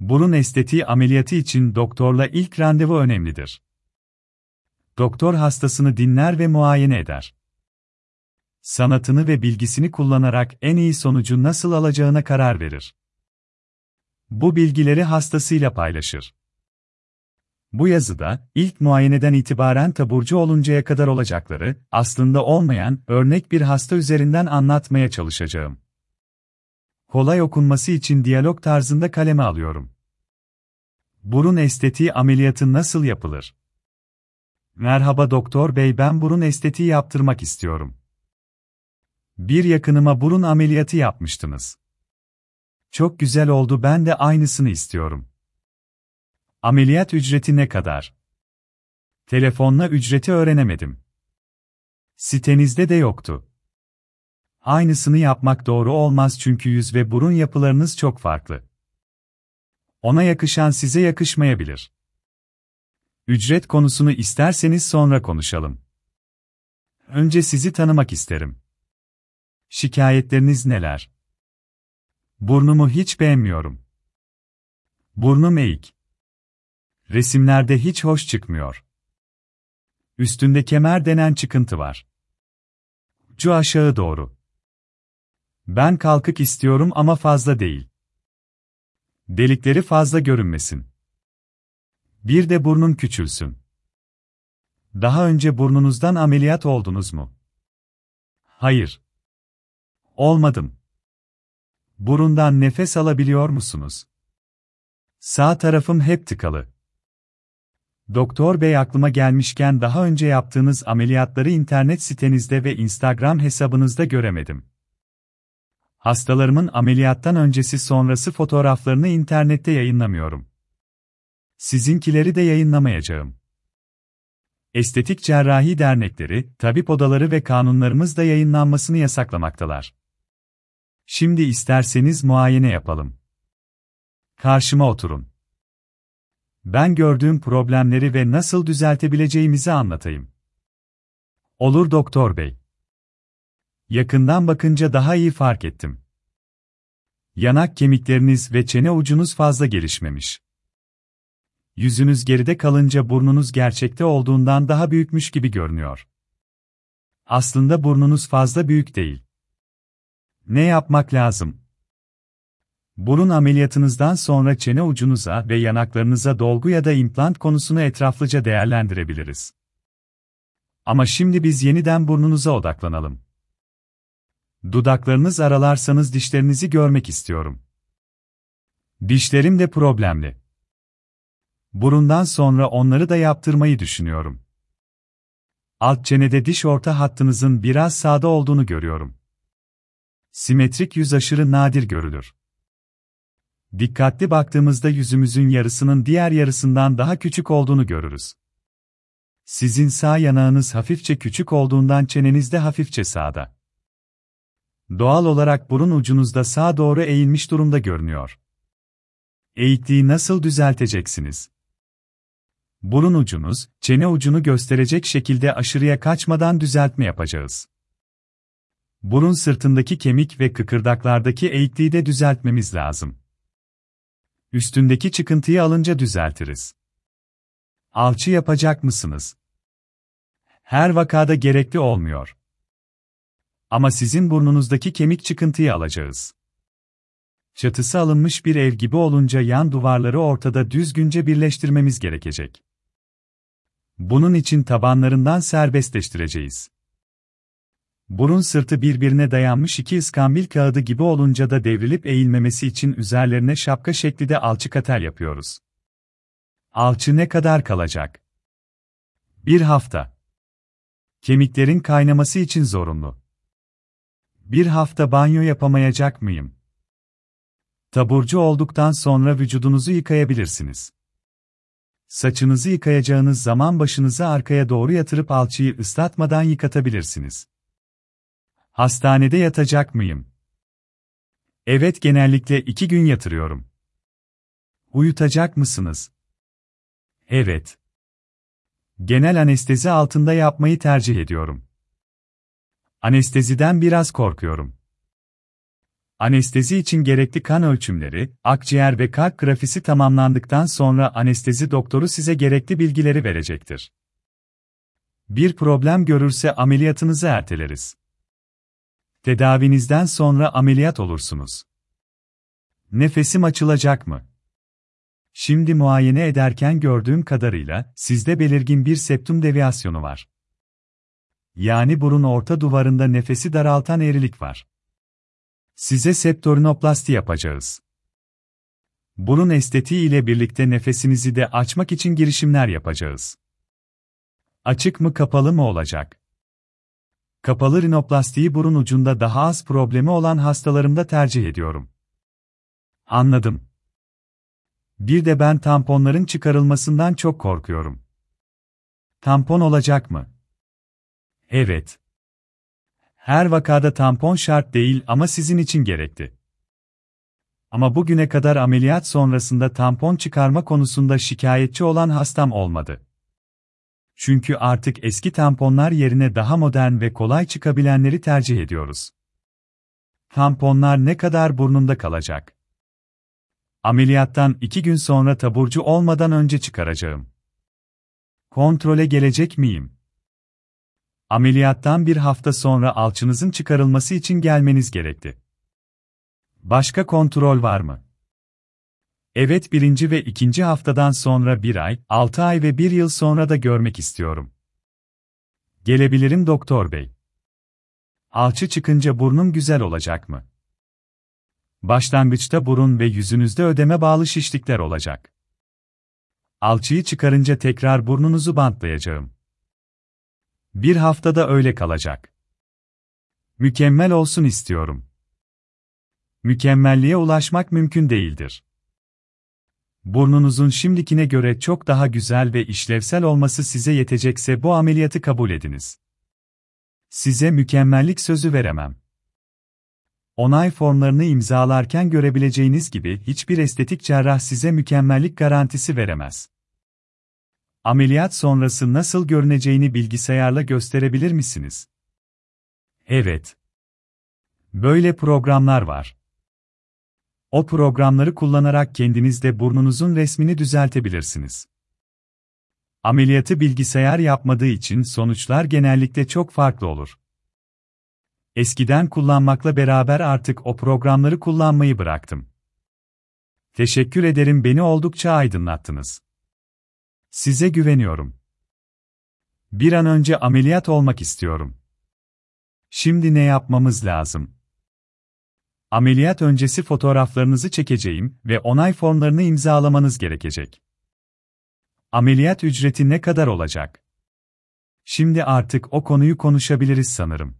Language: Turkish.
Burun estetiği ameliyatı için doktorla ilk randevu önemlidir. Doktor hastasını dinler ve muayene eder. Sanatını ve bilgisini kullanarak en iyi sonucu nasıl alacağına karar verir. Bu bilgileri hastasıyla paylaşır. Bu yazıda, ilk muayeneden itibaren taburcu oluncaya kadar olacakları, aslında olmayan, örnek bir hasta üzerinden anlatmaya çalışacağım. Kolay okunması için diyalog tarzında kaleme alıyorum. Burun estetiği ameliyatı nasıl yapılır? Merhaba doktor bey ben burun estetiği yaptırmak istiyorum. Bir yakınıma burun ameliyatı yapmıştınız. Çok güzel oldu ben de aynısını istiyorum. Ameliyat ücreti ne kadar? Telefonla ücreti öğrenemedim. Sitenizde de yoktu. Aynısını yapmak doğru olmaz çünkü yüz ve burun yapılarınız çok farklı. Ona yakışan size yakışmayabilir. Ücret konusunu isterseniz sonra konuşalım. Önce sizi tanımak isterim. Şikayetleriniz neler? Burnumu hiç beğenmiyorum. Burnum eğik. Resimlerde hiç hoş çıkmıyor. Üstünde kemer denen çıkıntı var. Cu aşağı doğru. Ben kalkık istiyorum ama fazla değil. Delikleri fazla görünmesin. Bir de burnun küçülsün. Daha önce burnunuzdan ameliyat oldunuz mu? Hayır. Olmadım. Burundan nefes alabiliyor musunuz? Sağ tarafım hep tıkalı. Doktor bey aklıma gelmişken daha önce yaptığınız ameliyatları internet sitenizde ve Instagram hesabınızda göremedim. Hastalarımın ameliyattan öncesi sonrası fotoğraflarını internette yayınlamıyorum. Sizinkileri de yayınlamayacağım. Estetik cerrahi dernekleri, tabip odaları ve kanunlarımız da yayınlanmasını yasaklamaktalar. Şimdi isterseniz muayene yapalım. Karşıma oturun. Ben gördüğüm problemleri ve nasıl düzeltebileceğimizi anlatayım. Olur doktor bey. Yakından bakınca daha iyi fark ettim. Yanak kemikleriniz ve çene ucunuz fazla gelişmemiş. Yüzünüz geride kalınca burnunuz gerçekte olduğundan daha büyükmüş gibi görünüyor. Aslında burnunuz fazla büyük değil. Ne yapmak lazım? Burun ameliyatınızdan sonra çene ucunuza ve yanaklarınıza dolgu ya da implant konusunu etraflıca değerlendirebiliriz. Ama şimdi biz yeniden burnunuza odaklanalım. Dudaklarınız aralarsanız dişlerinizi görmek istiyorum. Dişlerim de problemli. Burundan sonra onları da yaptırmayı düşünüyorum. Alt çenede diş orta hattınızın biraz sağda olduğunu görüyorum. Simetrik yüz aşırı nadir görülür. Dikkatli baktığımızda yüzümüzün yarısının diğer yarısından daha küçük olduğunu görürüz. Sizin sağ yanağınız hafifçe küçük olduğundan çeneniz de hafifçe sağda. Doğal olarak burun ucunuzda sağa doğru eğilmiş durumda görünüyor. Eğikliği nasıl düzelteceksiniz? Burun ucunuz, çene ucunu gösterecek şekilde aşırıya kaçmadan düzeltme yapacağız. Burun sırtındaki kemik ve kıkırdaklardaki eğikliği de düzeltmemiz lazım. Üstündeki çıkıntıyı alınca düzeltiriz. Alçı yapacak mısınız? Her vakada gerekli olmuyor. Ama sizin burnunuzdaki kemik çıkıntıyı alacağız. Çatısı alınmış bir ev gibi olunca yan duvarları ortada düzgünce birleştirmemiz gerekecek. Bunun için tabanlarından serbestleştireceğiz. Burun sırtı birbirine dayanmış iki iskambil kağıdı gibi olunca da devrilip eğilmemesi için üzerlerine şapka şeklinde alçı katel yapıyoruz. Alçı ne kadar kalacak? Bir hafta. Kemiklerin kaynaması için zorunlu. Bir hafta banyo yapamayacak mıyım? Taburcu olduktan sonra vücudunuzu yıkayabilirsiniz. Saçınızı yıkayacağınız zaman başınızı arkaya doğru yatırıp alçıyı ıslatmadan yıkatabilirsiniz. Hastanede yatacak mıyım? Evet genellikle iki gün yatırıyorum. Uyutacak mısınız? Evet. Genel anestezi altında yapmayı tercih ediyorum. Anesteziden biraz korkuyorum. Anestezi için gerekli kan ölçümleri, akciğer ve kalp grafisi tamamlandıktan sonra anestezi doktoru size gerekli bilgileri verecektir. Bir problem görürse ameliyatınızı erteleriz. Tedavinizden sonra ameliyat olursunuz. Nefesim açılacak mı? Şimdi muayene ederken gördüğüm kadarıyla sizde belirgin bir septum deviasyonu var. Yani burun orta duvarında nefesi daraltan eğrilik var. Size septorinoplasti yapacağız. Burun estetiği ile birlikte nefesinizi de açmak için girişimler yapacağız. Açık mı kapalı mı olacak? Kapalı rinoplastiği burun ucunda daha az problemi olan hastalarımda tercih ediyorum. Anladım. Bir de ben tamponların çıkarılmasından çok korkuyorum. Tampon olacak mı? Evet. Her vakada tampon şart değil ama sizin için gerekli. Ama bugüne kadar ameliyat sonrasında tampon çıkarma konusunda şikayetçi olan hastam olmadı. Çünkü artık eski tamponlar yerine daha modern ve kolay çıkabilenleri tercih ediyoruz. Tamponlar ne kadar burnunda kalacak? Ameliyattan iki gün sonra taburcu olmadan önce çıkaracağım. Kontrole gelecek miyim? Ameliyattan bir hafta sonra alçınızın çıkarılması için gelmeniz gerekti. Başka kontrol var mı? Evet birinci ve ikinci haftadan sonra bir ay, altı ay ve bir yıl sonra da görmek istiyorum. Gelebilirim doktor bey. Alçı çıkınca burnum güzel olacak mı? Başlangıçta burun ve yüzünüzde ödeme bağlı şişlikler olacak. Alçıyı çıkarınca tekrar burnunuzu bantlayacağım. Bir haftada öyle kalacak. Mükemmel olsun istiyorum. Mükemmelliğe ulaşmak mümkün değildir. Burnunuzun şimdikine göre çok daha güzel ve işlevsel olması size yetecekse bu ameliyatı kabul ediniz. Size mükemmellik sözü veremem. Onay formlarını imzalarken görebileceğiniz gibi hiçbir estetik cerrah size mükemmellik garantisi veremez. Ameliyat sonrası nasıl görüneceğini bilgisayarla gösterebilir misiniz? Evet. Böyle programlar var. O programları kullanarak kendiniz de burnunuzun resmini düzeltebilirsiniz. Ameliyatı bilgisayar yapmadığı için sonuçlar genellikle çok farklı olur. Eskiden kullanmakla beraber artık o programları kullanmayı bıraktım. Teşekkür ederim beni oldukça aydınlattınız. Size güveniyorum. Bir an önce ameliyat olmak istiyorum. Şimdi ne yapmamız lazım? Ameliyat öncesi fotoğraflarınızı çekeceğim ve onay formlarını imzalamanız gerekecek. Ameliyat ücreti ne kadar olacak? Şimdi artık o konuyu konuşabiliriz sanırım.